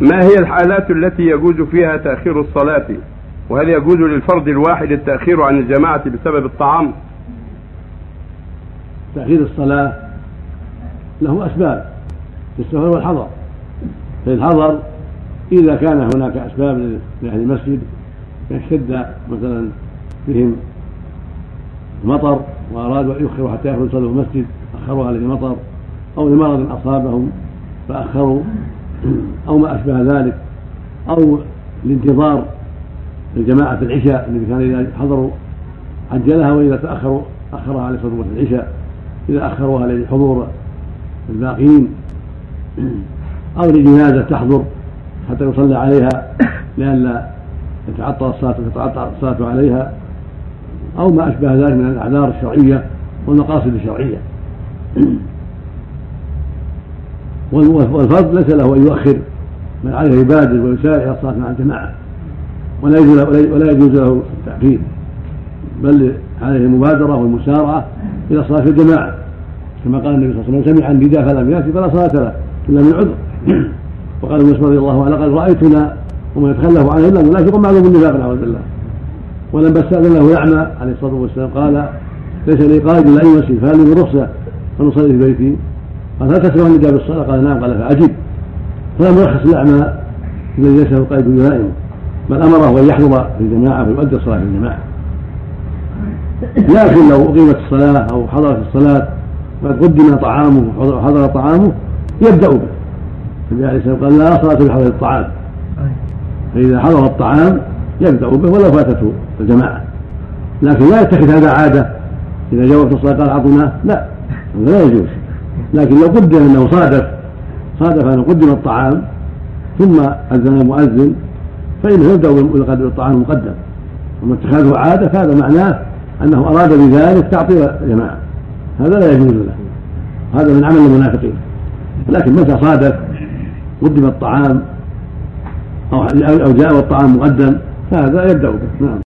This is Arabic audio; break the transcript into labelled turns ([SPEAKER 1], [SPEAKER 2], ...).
[SPEAKER 1] ما هي الحالات التي يجوز فيها تأخير الصلاة؟ وهل يجوز للفرد الواحد التأخير عن الجماعة بسبب الطعام؟
[SPEAKER 2] تأخير الصلاة له أسباب في السفر والحضر. في الحضر إذا كان هناك أسباب لأهل المسجد يشتد مثلا بهم المطر وأرادوا أن يؤخروا حتى يخرجوا يصلوا المسجد أخروا عليه المطر أو لمرض أصابهم فأخروا أو ما أشبه ذلك أو الانتظار لجماعة العشاء الذي كان إذا حضروا عجلها وإذا تأخروا أخرها على العشاء إذا أخروها لحضور الباقين أو لجنازة تحضر حتى يصلى عليها لئلا يتعطل الصلاة تتعطل الصلاة عليها أو ما أشبه ذلك من الأعذار الشرعية والمقاصد الشرعية. والفرض ليس له أن يؤخر بل عليه يبادر ويسارع إلى الصلاة مع الجماعة. ولا يجوز ولا يجوز له التأخير بل عليه المبادرة والمسارعة إلى صلاة الجماعة. كما قال النبي صلى الله عليه وسلم سمع النداء فلم يأتي فلا صلاة له إلا من عذر. وقال ابن رضي الله عنه لقد رأيتنا وما يتخلف عنه إلا منافق معلوم النفاق نعوذ بالله. ولما استأذن له الأعمى عليه الصلاة والسلام قال ليس لي قائد إلا أن يمسي فهل من رخصة فنصلي في بيتي؟ قال هل تسمع النداء بالصلاة قال نعم. قال فأجب فلم يرخص الأعمى الذي ليس له قائد يلائمه بل أمره أن يحضر في الجماعة ويؤدي الصلاة في الجماعة لكن لو أقيمت الصلاة أو حضرت الصلاة وقد قدم طعامه وحضر طعامه يبدأ به. النبي عليه الصلاة والسلام قال لا صلاة بحضر الطعام. فإذا حضر الطعام يبدأ به ولو فاتته الجماعة. لكن لا يتخذ هذا عادة. إذا جاء الصلاة قال أعطنا. لا هذا لا يجوز. لكن لو قدم أنه صادف صادف أنه قدم الطعام ثم أذن المؤذن فإنه يبدأ بقدر الطعام مقدم وما اتخاذه عادة فهذا معناه أنه أراد بذلك تعطيل الجماعة. هذا لا يجوز له. هذا من عمل المنافقين. لكن متى صادف قدم الطعام أو أو جاء والطعام مقدم فهذا يبدأ به. نعم.